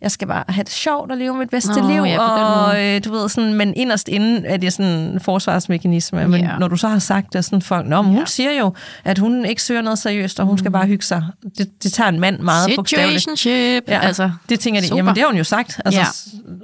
jeg skal bare have det sjovt og leve mit bedste Nå, liv. ja, og øh, du ved, sådan, men inderst inden er det sådan en forsvarsmekanisme. Men Ja. når du så har sagt det, sådan folk, Nå, men hun Ja. siger jo, at hun ikke søger noget seriøst, og hun skal bare hygge sig. Det, det tager en mand meget bogstaveligt. Situationship. Ja, Altså, det tænker de, super. jamen det har hun jo sagt. Altså, Ja,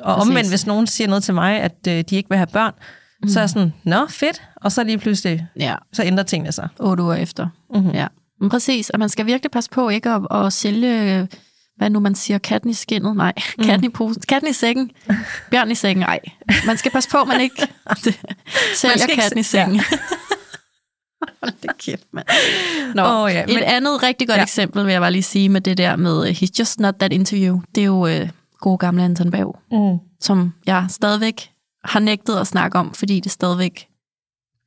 og omvendt, præcis. hvis nogen siger noget til mig, at øh, de ikke vil have børn, mm. så er jeg sådan, nå fedt, og så lige pludselig, ja, så ændrer tingene sig. otte uger efter. Mhm. Ja. Men præcis, og man skal virkelig passe på ikke at, at sælge, hvad nu man siger, katten i skinnet. Nej, Mm. katten i posen. Katten i sækken. Bjørn i sækken. Nej, man skal passe på, at man ikke sælger ikke katten i se- sækken. Hold da kæft, mand. Nå, Åh, ja, et men- andet rigtig godt Ja. ja. eksempel vil jeg bare lige sige med det der med uh, He's Just Not That Interview. Det er jo uh, gode gamle Anton Berg, Mm. som jeg stadigvæk har nægtet at snakke om, fordi det stadigvæk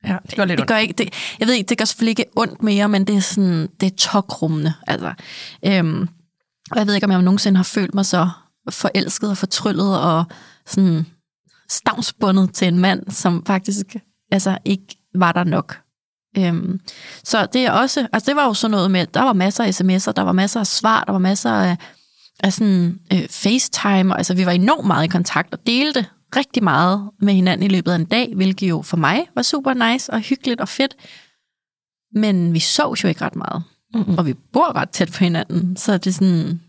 Ja, det går lidt det gør ikke, det, jeg ved ikke, det gør selvfølgelig ikke ondt mere, men det er sådan, det er tokrummende. Altså, øhm, og jeg ved ikke, om jeg nogensinde har følt mig så forelsket og fortryllet og sådan stavnsbundet til en mand, som faktisk altså, ikke var der nok. Øhm, så det er også, altså det var jo sådan noget med, der var masser af sms'er, der var masser af svar, der var masser af, af sådan øh, FaceTime, og altså vi var enormt meget i kontakt og delte rigtig meget med hinanden i løbet af en dag, hvilket jo for mig var super nice og hyggeligt og fedt. Men vi så jo ikke ret meget, Mm-mm. og vi bor ret tæt på hinanden, så det er sådan,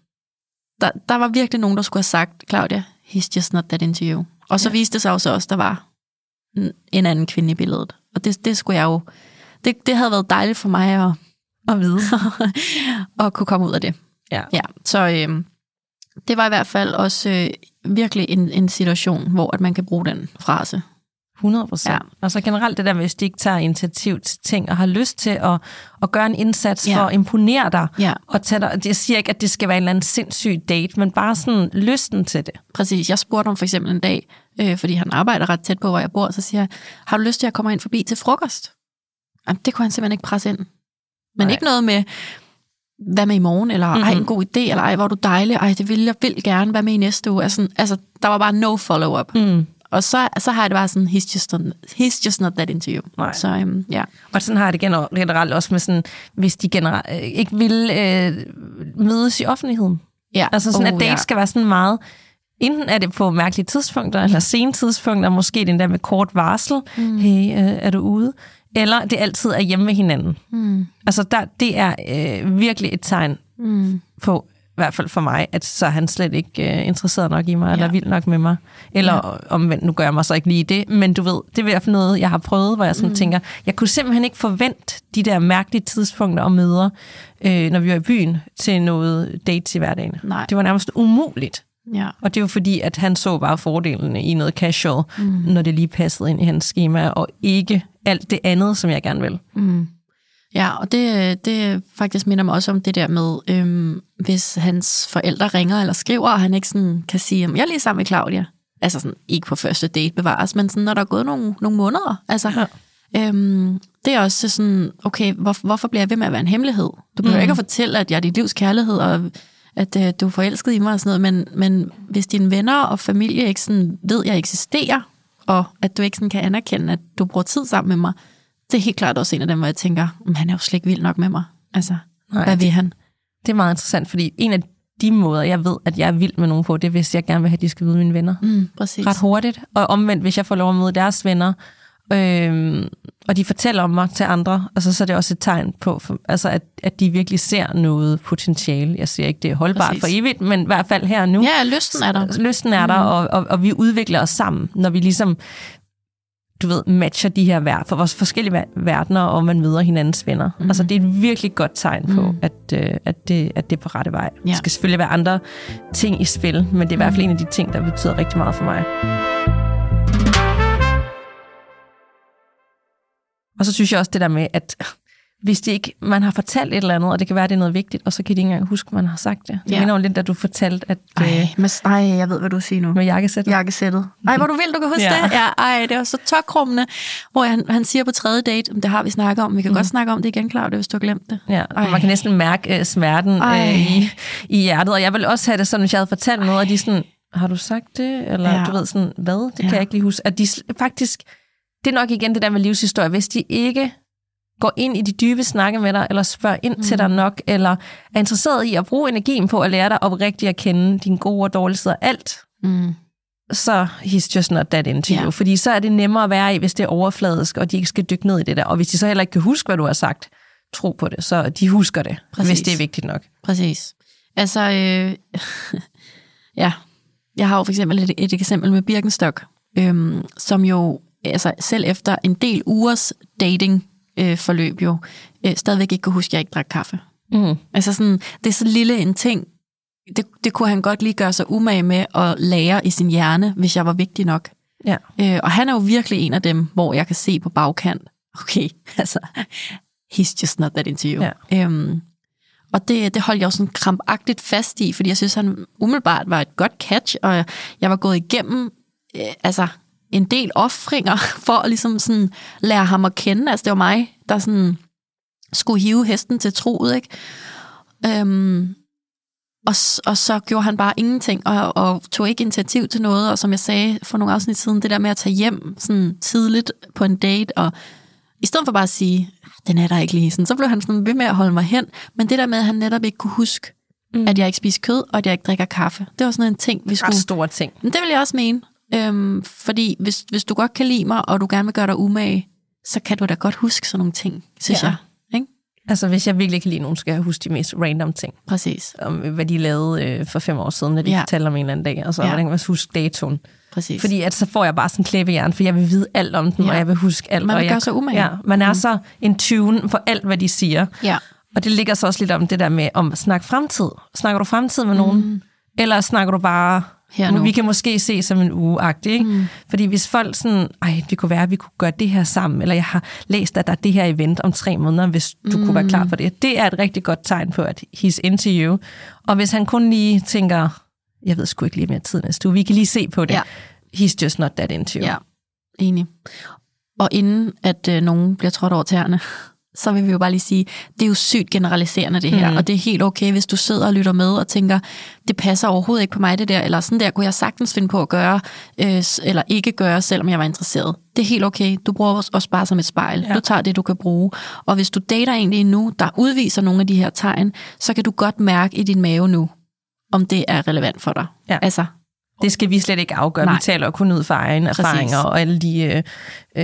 der, der var virkelig nogen, der skulle have sagt, Claudia, he's just not that into you. Og så Ja. viste det sig også, der var en, en anden kvinde i billedet. Og det, det skulle jeg jo, det, det havde været dejligt for mig at, at vide. at kunne komme ud af det. Ja. Ja, så øhm, det var i hvert fald også øh, virkelig en, en situation, hvor at man kan bruge den frase. 100 procent. Ja. Og så generelt det der, hvis de ikke tager initiativ til ting, og har lyst til at, at gøre en indsats Ja. for at imponere dig, Ja, og tage dig, jeg siger ikke, at det skal være en eller anden sindssyg date, men bare sådan lysten til det. præcis. Jeg spurgte ham for eksempel en dag, øh, fordi han arbejder ret tæt på, hvor jeg bor, så siger jeg, har du lyst til at komme ind forbi til frokost? Jamen, det kunne han simpelthen ikke presse ind. Men. Nej. ikke noget med, hvad med i morgen, eller mm-hmm. ej, en god idé, eller ej, hvor er du dejlig, ej, det vil jeg vil gerne, hvad med i næste uge? Altså, altså der var bare no follow-up. Mm. Og så, så har jeg det bare sådan, he's just, not, he's just not that into you. Nej. Så øhm, ja. Og sådan har jeg det gener- generelt også med sådan, hvis de generelt øh, ikke vil øh, mødes i offentligheden. ja. Altså sådan, oh, at date ja. skal være sådan meget, enten er det på mærkelige tidspunkter, eller sene tidspunkter, måske den der med kort varsel, mm. hey, øh, er du ude? Eller det altid er hjemme med hinanden. Mm. Altså der, det er øh, virkelig et tegn Mm. på, i hvert fald for mig, at så er han slet ikke øh, interesseret nok i mig, ja. eller vild nok med mig. Eller ja. omvendt, nu gør jeg mig så ikke lige det, men du ved, det er i hvert fald noget, jeg har prøvet, hvor jeg sådan mm. tænker, jeg kunne simpelthen ikke forvente de der mærkelige tidspunkter og møder, øh, når vi var i byen, til noget dates i hverdagen. Nej. Det var nærmest umuligt. Ja. Og det var fordi, at han så bare fordelene i noget casual, mm. når det lige passede ind i hans schema, og ikke alt det andet, som jeg gerne vil. Mm. Ja, og det, det faktisk minder mig også om det der med, øhm, hvis hans forældre ringer eller skriver, og han ikke sådan kan sige, jeg er lige sammen med Claudia. Altså sådan, ikke på første date bevares, men sådan, når der er gået nogle, nogle måneder. Altså, ja. øhm, det er også sådan, okay, hvor, hvorfor bliver jeg ved med at være en hemmelighed? Du behøver mm. ikke at fortælle, at jeg er dit livs kærlighed, og at øh, du er forelsket i mig og sådan noget, men, men hvis dine venner og familie ikke sådan ved, at jeg eksisterer, og at du ikke sådan kan anerkende, at du bruger tid sammen med mig, det er helt klart også en af dem, hvor jeg tænker, "Men han er jo slet ikke vild nok med mig. Altså, Nej, hvad vil han? Det er meget interessant, fordi en af de måder, jeg ved, at jeg er vild med nogen på, det er, hvis jeg gerne vil have, at de skal vide mine venner. Mm, præcis. Ret hurtigt. Og omvendt, hvis jeg får lov at møde deres venner, Øhm, og de fortæller om mig til andre, og så, er det også et tegn på, for, altså at, at de virkelig ser noget potentiale. Jeg siger ikke, det er holdbart Præcis. for evigt, men i hvert fald her og nu. Ja, lysten er der. Lysten er der, og, og, og vi udvikler os sammen, når vi ligesom, du ved, matcher de her ver- for vores forskellige ver- verdener, og man møder hinandens venner. Mm. Altså, det er et virkelig godt tegn på, mm. at, øh, at, det, at det er på rette vej. Ja. Der skal selvfølgelig være andre ting i spil, men det er i hvert fald en af de ting, der betyder rigtig meget for mig. Og så synes jeg også det der med, at hvis det ikke, man har fortalt et eller andet, og det kan være, det er noget vigtigt, og så kan de ikke engang huske, at man har sagt det. Det Ja. minder jo lidt, da du fortalte, at Ej, øh, men, ej, jeg ved, hvad du siger nu. med jakkesættet. jakkesættet. Ej, hvor du vil, du kan huske Ja. det. Ja, ej, det var så tokrummende, hvor han, han siger på tredje date, det har vi snakket om, vi kan mm. godt snakke om det igen, Claudia, hvis du har glemt det. Ja, Ej. man kan næsten mærke øh, smerten Ej. øh, i, i hjertet. Og jeg vil også have det sådan, hvis jeg havde fortalt noget, og de sådan, har du sagt det? Eller Ja. du ved sådan, hvad? Det kan Ja. jeg ikke lige huske. At de faktisk, det er nok igen det der med livshistorie. Hvis de ikke går ind i de dybe snakke med dig, eller spørger ind mm. til dig nok, eller er interesseret i at bruge energien på at lære dig oprigtigt at kende dine gode og dårlige sider, alt, Mm. så he's just not that into Ja. you. Fordi så er det nemmere at være i, hvis det er overfladisk, og de ikke skal dykke ned i det der. Og hvis de så heller ikke kan huske, hvad du har sagt, tro på det, så de husker det, Præcis. hvis det er vigtigt nok. Præcis. Altså, øh, ja, jeg har jo for eksempel et, et eksempel med Birkenstock, øhm, som jo, altså selv efter en del ugers dating øh, forløb jo, øh, stadigvæk ikke kunne huske, at jeg ikke drak kaffe. Mm. Altså sådan, det er så lille en ting, det, det kunne han godt lige gøre sig umage med at lære i sin hjerne, hvis jeg var vigtig nok. Ja. Øh, og han er jo virkelig en af dem, hvor jeg kan se på bagkant, okay, altså, he's just not that into you. Ja. Øhm, og det, det holdt jeg jo sådan krampagtigt fast i, fordi jeg synes, han umiddelbart var et godt catch, og jeg var gået igennem øh, altså, en del offringer for at ligesom sådan lære ham at kende. Altså det var mig, der sådan skulle hive hesten til troet, ikke? Øhm, og, og så gjorde han bare ingenting, og, og tog ikke initiativ til noget, og som jeg sagde for nogle afsnit siden, det der med at tage hjem sådan tidligt på en date, og i stedet for bare at sige, "Ah, den er der ikke lige, sådan, så blev han sådan ved med at holde mig hen, men det der med, at han netop ikke kunne huske, mm. at jeg ikke spiser kød, og at jeg ikke drikker kaffe, det var sådan en ting, vi skulle... Ret store ting. Men det vil jeg også mene, øhm, fordi hvis, hvis du godt kan lide mig, og du gerne vil gøre dig umage, så kan du da godt huske sådan nogle ting, synes Ja. jeg. Ikke? Altså, hvis jeg virkelig kan lide nogen, skal jeg huske de mest random ting. Præcis, Om hvad de lavede øh, for fem år siden, når de Ja. fortalte om en eller anden dag. Og så Ja. hvordan kan man huske datoen. præcis. Fordi at så får jeg bare sådan en klæbehjern, for jeg vil vide alt om den, Ja. og jeg vil huske alt. Man vil gøre sig umage. Ja, man er mm. så en tune for alt, hvad de siger. ja. Og det ligger så også lidt om det der med, om snak fremtid. Snakker du fremtid med nogen? Mm. Eller snakker du bare, Her nu. vi kan måske se som en uge ikke? Mm. Fordi hvis folk sådan, ej, det kunne være, at vi kunne gøre det her sammen, eller jeg har læst, at der er det her event om tre måneder, hvis du mm. kunne være klar for det. Det er et rigtig godt tegn på, at he's into you. Og hvis han kun lige tænker, jeg ved sgu ikke lige mere tid næste uge, vi kan lige se på det. Ja. He's just not that into you. Ja, enig. Og inden at øh, nogen bliver trådt over tæerne, så vil vi jo bare lige sige, det er jo sygt generaliserende det her, mm. og det er helt okay, hvis du sidder og lytter med og tænker, det passer overhovedet ikke på mig det der, eller sådan der kunne jeg sagtens finde på at gøre, øh, eller ikke gøre, selvom jeg var interesseret. Det er helt okay. Du bruger os også bare som et spejl. Ja. Du tager det, du kan bruge. Og hvis du dater en lige nu, der udviser nogle af de her tegn, så kan du godt mærke i din mave nu, om det er relevant for dig. Ja. Altså, Det skal vi slet ikke afgøre. Nej. Vi taler kun ud fra egne Præcis. erfaringer og alle de øh,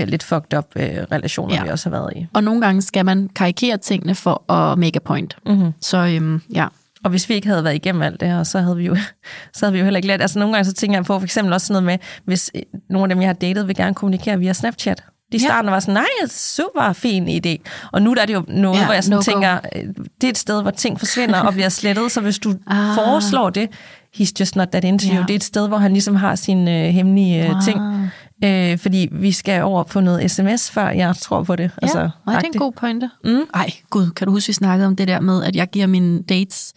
øh, lidt fucked up øh, relationer, Ja. vi også har været i. og nogle gange skal man karikere tingene for at make a point. Mm-hmm. Så øhm, ja, Og hvis vi ikke havde været igennem alt det her, så havde vi jo, så havde vi jo heller ikke lært. Altså nogle gange så tænker jeg på for eksempel også sådan noget med, hvis øh, nogle af dem, jeg har datet, vil gerne kommunikere via Snapchat. De Ja. starten var sådan, nej, super fin idé. Og nu der er det jo noget, Ja, hvor jeg sådan no-go. tænker, øh, det er et sted, hvor ting forsvinder og bliver slettet, så hvis du ah. foreslår det, he's just not that into Ja. you. Det er et sted, hvor han ligesom har sine øh, hemmelige øh, Wow. ting. Øh, fordi vi skal over på noget sms, før jeg tror på det. altså, ja, det er en god pointe. Mm. Ej, gud, kan du huske, vi snakkede om det der med, at jeg giver mine dates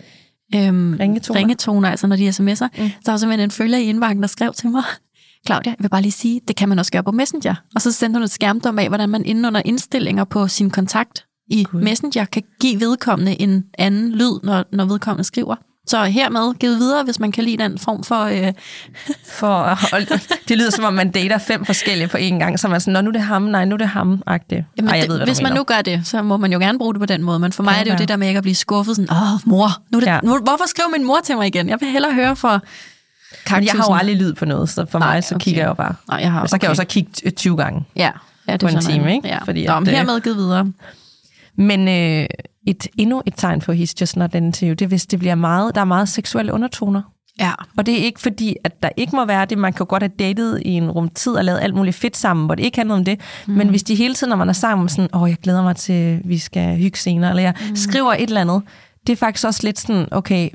øhm, Ringetoner. ringetoner, altså når de sms'er. Mm. Der var simpelthen en følger i indbakken, der skrev til mig, Claudia, jeg vil bare lige sige, det kan man også gøre på Messenger. Og så sendte hun et skærmdom af, hvordan man inde under indstillinger på sin kontakt i Gud. Messenger kan give vedkommende en anden lyd, når, når vedkommende skriver. Så hermed givet videre, hvis man kan lide den form for... Øh, For holde, det lyder som om, man dater fem forskellige på én gang, så man er sådan, Nå, nu er det ham, nej, nu er det ham, agtigt. Jamen, Ej, jeg det, ved, hvad hvis man mener. nu gør det, så må man jo gerne bruge det på den måde. Men for mig Kan er det jo være. det der med ikke at blive skuffet. Sådan, Åh, mor, nu er det, ja. Ja. nu, hvorfor skrev min mor til mig igen? Jeg vil hellere høre for Men jeg har jo kaktusen. aldrig lyd på noget, så for Nej, mig, så okay. kigger jeg jo bare. Nej, jeg har Og så kan jeg jo så kigge t- 20 gange. Ja, Ja, på en time, ikke? Ja. Fordi Nå, at, øh, hermed givet videre. Men øh, et, endnu et tegn på He's Just Not An Interview, det er, hvis det bliver meget, der er meget seksuelle undertoner. Ja. Og det er ikke fordi, at der ikke må være det. Man kan godt have datet i en rumtid og lavet alt muligt fedt sammen, hvor det ikke handler om det. Mm. Men hvis de hele tiden, når man er sammen, sådan, åh, jeg glæder mig til, vi skal hygge senere, eller jeg mm. skriver et eller andet, det er faktisk også lidt sådan, okay,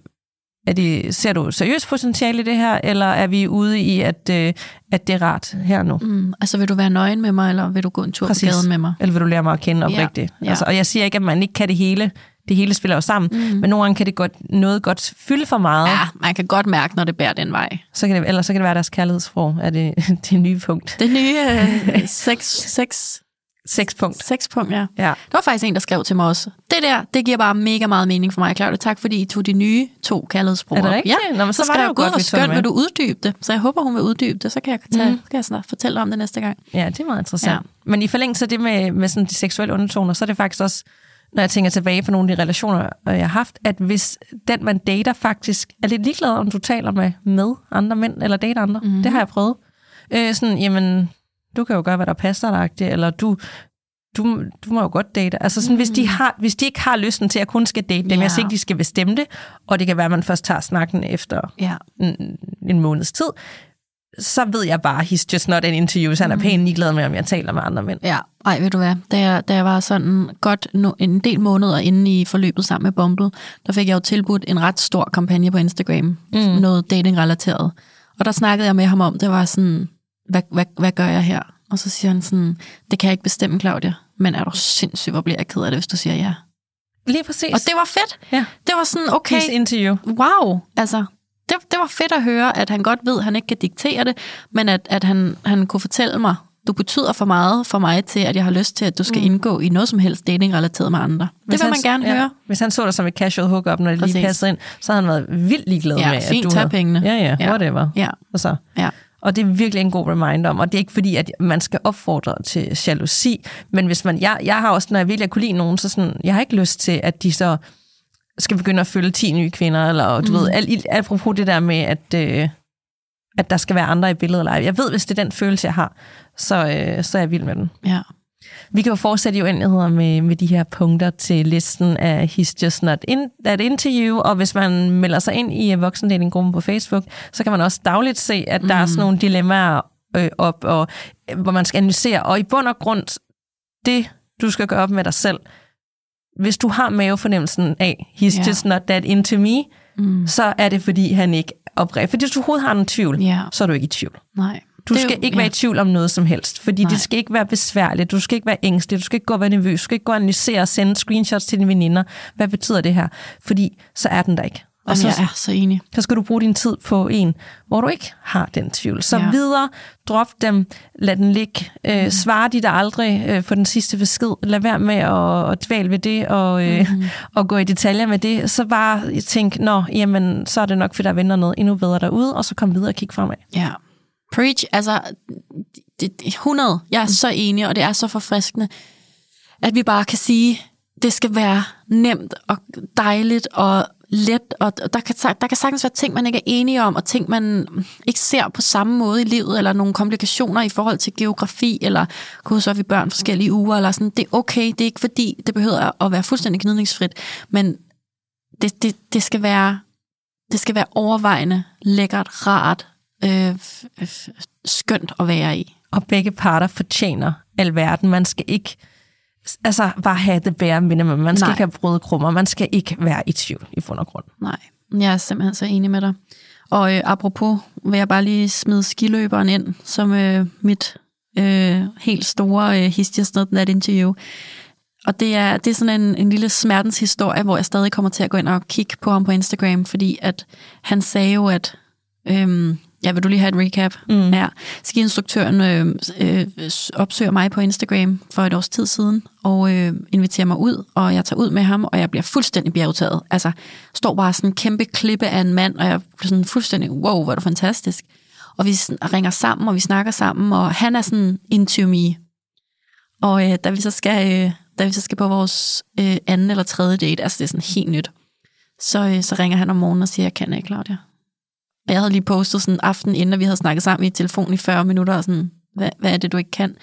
er det, ser du seriøst potentiale i det her, eller er vi ude i, at, øh, at det er rart her nu? Mm, altså, vil du være nøgen med mig, eller vil du gå en tur Præcis. på gaden med mig? Eller vil du lære mig at kende oprigtigt? Ja, Ja. Altså, og jeg siger ikke, at man ikke kan det hele. Det hele spiller jo sammen. Mm. Men nogle gange kan det godt, noget godt fylde for meget. Ja, man kan godt mærke, når det bærer den vej. Så kan det, eller så kan det være deres kærlighedssprog, er det, det nye punkt. Det nye øh, sex, sex, Seks punkt. sexpunkt, ja. Ja. Der var faktisk en, der skrev til mig også. Det der, det giver bare mega meget mening for mig, Claudia. Tak, fordi I tog de nye to kærlighedssprog Er det rigtigt? Ja, Nå, men så så var det jo godt, hvor skønt, med." vil du uddybe det? Så jeg håber, hun vil uddybe det. Så kan jeg, tage, Mm. kan jeg snart fortælle om det næste gang. Ja, det er meget interessant. Ja. Men i forlængelse af det med, med sådan de seksuelle undertoner, så er det faktisk også, når jeg tænker tilbage på nogle af de relationer, øh, jeg har haft, at hvis den, man dater, faktisk er lidt ligeglad, om du taler med, med andre mænd, eller dater andre. Mm. Det har jeg prøvet. Øh, sådan, jamen, du kan jo gøre, hvad der passer dig, eller du, du, du må jo godt date. Altså sådan, mm. hvis, de har, hvis de ikke har lysten til at kun skal date dem, Ja. jeg siger ikke, de skal bestemme det, og det kan være, at man først tager snakken efter Ja. en, en måneds tid, så ved jeg bare, he's just not an interview, så han er pænt ligeglad med, om jeg taler med andre mænd. Ja, ej, ved du hvad, da jeg, da jeg var sådan godt no, en del måneder inde i forløbet sammen med Bumble, der fik jeg jo tilbudt en ret stor kampagne på Instagram, mm. noget dating-relateret. Og der snakkede jeg med ham om, det var sådan, hvad, hvad, hvad gør jeg her? Og så siger han sådan, det kan jeg ikke bestemme, Claudia, men er du sindssygt, hvor bliver jeg ked af det, hvis du siger ja. Lige præcis. Og det var fedt. Ja. Det var sådan, okay, His interview. wow, altså, det, det var fedt at høre, at han godt ved, at han ikke kan diktere det, men at, at han, han kunne fortælle mig, du betyder for meget for mig til, at jeg har lyst til, at du skal mm. indgå i noget som helst dating-relateret med andre. Det Hvis vil han- man gerne ja, høre. Hvis han så dig som et casual hookup, når det Præcis. lige passede ind, så havde han været vildt ligeglad Ja, med, fint, at du havde... pengene. Ja, ja, whatever. Ja, Altså. ja. Og det er virkelig en god reminder om, og det er ikke fordi, at man skal opfordre til jalousi, men hvis man, jeg, jeg har også, når jeg virkelig kunne lide nogen, så sådan, jeg har ikke lyst til, at de så skal begynde at følge 10 nye kvinder, eller du mm. ved, al, apropos det der med, at, øh, at der skal være andre i billedet. Eller. Jeg ved, hvis det er den følelse, jeg har, så, øh, så er jeg vild med den. ja. Vi kan jo fortsætte i uendeligheder med, med de her punkter til listen af He's Just Not in, That Interview, og hvis man melder sig ind i voksendatinggruppen på Facebook, så kan man også dagligt se, at der mm. er sådan nogle dilemmaer øh, op, og, øh, hvor man skal analysere. Og i bund og grund, det du skal gøre op med dig selv, hvis du har mavefornemmelsen af, he's yeah. just not that into me, Mm. så er det, fordi han ikke opretter. Fordi hvis du overhovedet har en tvivl, Ja. så er du ikke i tvivl. Nej. Du Det skal jo- ikke ja. være i tvivl om noget som helst, fordi Nej. Det skal ikke være besværligt, du skal ikke være ængstelig, du skal ikke gå og være nervøs, du skal ikke gå og analysere og sende screenshots til dine veninder. Hvad betyder det her? Fordi så er den der ikke. Og Jamen, så, jeg er så enig. så skal du bruge din tid på en, hvor du ikke har den tvivl. Så Ja. videre, drop dem, lad den ligge, øh, mm. svare de der aldrig øh, på den sidste besked, lad være med at, at dvæle ved det og, øh, mm. og gå i detaljer med det. Så bare tænk, nå, jamen, så er det nok, fordi der venter noget endnu bedre derude, og så kom videre og kig fremad. Ja. Preach, altså, det, 100. Jeg er så enig, og det er så forfriskende, at vi bare kan sige, det skal være nemt og dejligt og let, og der kan, der kan sagtens være ting, man ikke er enige om, og ting, man ikke ser på samme måde i livet, eller nogle komplikationer i forhold til geografi, eller gud, så er vi børn forskellige uger, eller sådan. Det er okay, det er ikke fordi, det behøver at være fuldstændig gnidningsfrit, men det, det, det skal være det skal være overvejende, lækkert, rart, øh, f- skønt at være i. og begge parter fortjener alverden. Man skal ikke altså, bare have det bare minimum. Man skal Nej. ikke have brødkrummer. Man skal ikke være i tvivl i bund og grund. Nej, jeg er simpelthen så enig med dig. Og øh, apropos, vil jeg bare lige smide skiløberen ind, som øh, mit øh, helt store øh, Just Not That Interview. Og det er, det er sådan en, en lille smertens historie, hvor jeg stadig kommer til at gå ind og kigge på ham på Instagram, fordi at han sagde jo, at... Øhm, ja, vil du lige have et recap? Mm. Ja. Skiinstruktøren øh, øh, opsøger mig på Instagram for et års tid siden, og øh, inviterer mig ud, og jeg tager ud med ham, og jeg bliver fuldstændig bjergtaget. Altså, står bare sådan en kæmpe klippe af en mand, og jeg bliver sådan fuldstændig, wow, hvor er du fantastisk. Og vi ringer sammen, og vi snakker sammen, og han er sådan into me. Og øh, da vi så skal, øh, da vi så skal på vores øh, anden eller tredje date, altså det er sådan helt nyt, så, øh, så ringer han om morgenen og siger, jeg kan ikke, Claudia. Og jeg havde lige postet sådan aften, inden at vi havde snakket sammen i telefon i 40 minutter, og sådan, hvad, hvad er det, du ikke kan?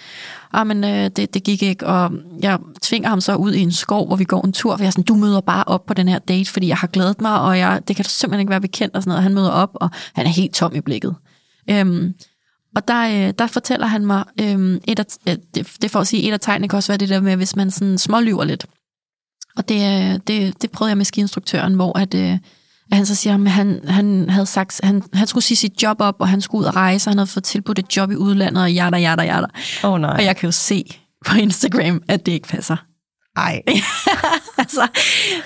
Ah, men øh, det, det gik ikke, og jeg tvinger ham så ud i en skov, hvor vi går en tur, for jeg er sådan, du møder bare op på den her date, fordi jeg har glædet mig, og jeg, det kan du simpelthen ikke være bekendt, og sådan noget. Han møder op, og han er helt tom i blikket. Øhm, og der, øh, der fortæller han mig, øhm, et af, øh, det, det for at sige, et af tegnene kan også være det der med, hvis man sådan smålyver lidt. Og det, øh, det, det prøvede jeg med skiinstruktøren, hvor at, øh, at han så siger, at han, han havde sagt, han, han skulle sige sit job op, og han skulle ud og rejse, og han havde fået tilbudt et job i udlandet, og jada, jada, jada. Oh, nej. Og jeg kan jo se på Instagram, at det ikke passer. Ej. altså,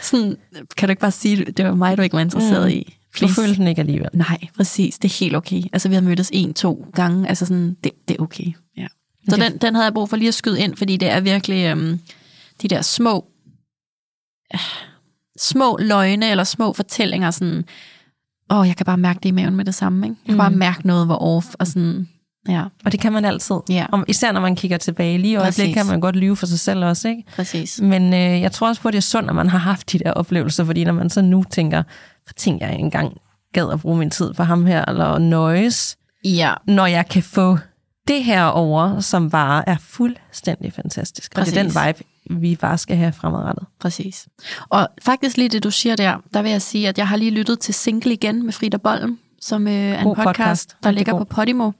sådan, kan du ikke bare sige, det var mig, du ikke var interesseret mm. i? Du følte den ikke alligevel. Nej, præcis. Det er helt okay. Altså, vi har mødtes en, to gange. Altså, sådan, det, det er okay. Ja. Så okay. den, den havde jeg brug for lige at skyde ind, fordi det er virkelig øhm, de der små, øh, små løgne eller små fortællinger, sådan, åh, jeg kan bare mærke det i maven med det samme. Ikke? Jeg kan mm. bare mærke noget hvor off, og sådan, ja. Og det kan man altid. Ja. Om, især når man kigger tilbage. Lige i øjeblikket kan man godt lyve for sig selv også, ikke? Præcis. Men øh, jeg tror også på, at det er sundt, at man har haft de der oplevelser, fordi når man så nu tænker, for tænker jeg engang gad at bruge min tid på ham her, eller nøjes, Ja, når jeg kan få det her over, som bare er fuldstændig fantastisk. Og det er den Præcis. vibe, vi bare skal have fremadrettet. præcis. Og faktisk lige det, du siger der, der vil jeg sige, at jeg har lige lyttet til Single igen med Frida Bolm, som øh, er en God podcast, podcast. der ligger god. på Podimo.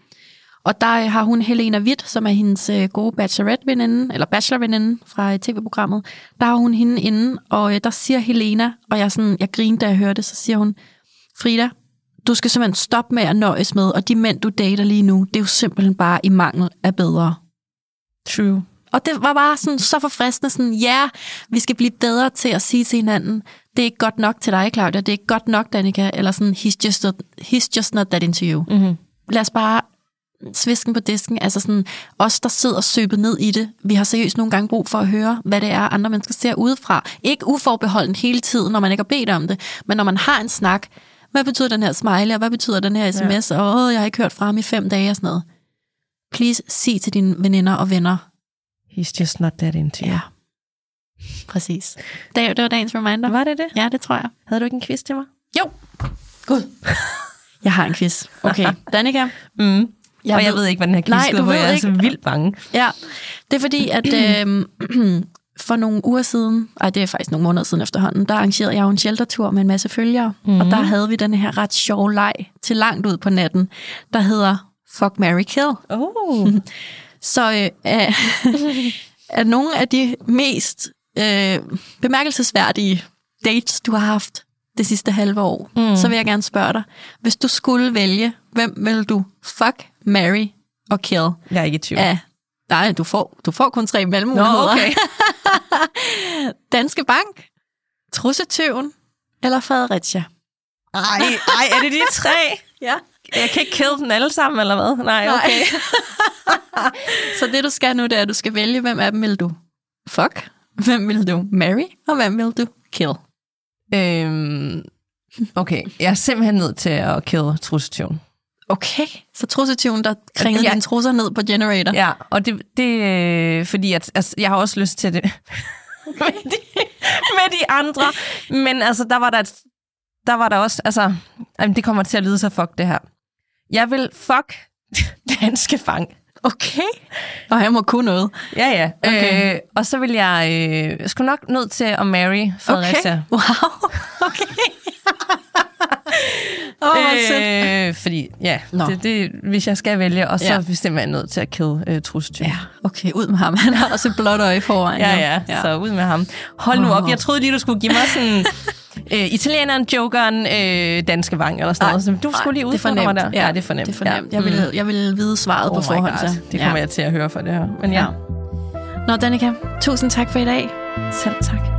Og der øh, har hun Helena Witt, som er hendes øh, gode bachelorette-veninde, eller bachelor-veninde fra øh, tv-programmet. Der har hun hende inde, og der siger Helena, og jeg, sådan, jeg griner, da jeg hørte det, så siger hun, Frida, du skal simpelthen stoppe med at nøjes med, og de mænd, du dater lige nu, det er jo simpelthen bare i mangel af bedre. True. Og det var bare sådan, så forfriskende, sådan, ja, yeah, vi skal blive bedre til at sige til hinanden, det er ikke godt nok til dig, Claudia, det er ikke godt nok, Danika, eller sådan, he's just, not, he's just not that into you. Mm-hmm. Lad os bare svisken på disken, altså sådan, os, der sidder søbet ned i det, vi har seriøst nogle gange brug for at høre, hvad det er, andre mennesker ser udefra. Ikke uforbeholden hele tiden, når man ikke har bedt om det, men når man har en snak, hvad betyder den her smiley, og hvad betyder den her sms, ja. og åh, jeg har ikke hørt fra ham i fem dage og sådan noget. Please, sig til dine veninder og venner, He's just not that into you. Ja, præcis. Det, det var dagens reminder. Var det det? Ja, det tror jeg. Havde du ikke en quiz til mig? Jo. Gud. Jeg har en quiz. Okay, Danika. Mm. Jeg og jeg ved ikke, hvad den her quiz Nej, går ved Jeg er ikke. så vildt bange. Ja, det er fordi, at øh, for nogle uger siden, ej, det er faktisk nogle måneder siden efterhånden, der arrangerede jeg jo en sheltertur med en masse følgere, mm-hmm. og der havde vi den her ret sjove leg til langt ud på natten, der hedder Fuck, Mary Kill. Oh. Så øh, er, er nogle af de mest øh, bemærkelsesværdige dates, du har haft det sidste halve år, mm. så vil jeg gerne spørge dig, hvis du skulle vælge, hvem vil du fuck, marry og kill jeg er ikke i tvivl. af Nej, du får, du får kun tre mellemmuligheder. Nå, okay. Danske Bank, Trussetøven eller Fredericia? Ej, ej, er det de tre? Ja. Jeg kan ikke kill dem alle sammen, eller hvad? Nej, okay. Så det, du skal nu, det er, at du skal vælge, hvem af dem vil du fuck, hvem vil du marry, og hvem vil du kill? Øhm, okay, jeg er simpelthen nødt til at kill trussetøven. Okay, så trussetøven, der kringede Ja. dine trusser ned på generator. Ja, og det, det øh, fordi at, altså, jeg har også lyst til det med, de, med de andre. Men altså, der var der, et, der var der også, altså, jamen, det kommer til at lyde så fuck det her. Jeg vil fuck danske fang. Okay. Og jeg må kunne noget. Ja, ja. Okay. Øh, og så vil jeg øh, sgu nok nødt til at marry Fredericia. Okay. Wow. Okay. Åh, oh, øh, fordi, ja, Nå. det, det, hvis jeg skal vælge, og så Ja. er vi simpelthen nødt til at kill øh, trussetyven. ja, okay, ud med ham. Han har også et blåt øje foran. Ja, ja, ja, så ud med ham. Hold nu op, jeg troede lige, du skulle give mig sådan øh, italieneren, jokeren, øh, danske vang eller sådan noget. Så du skulle lige udfordre mig der. Ja, det er for nemt. Det er for nemt. Ja. Jeg, vil, jeg vil vide svaret Oh på forhånd. God, så. det kommer jeg til at høre for det her. Men ja, Ja. Nå, Danika, tusind tak for i dag. selv tak.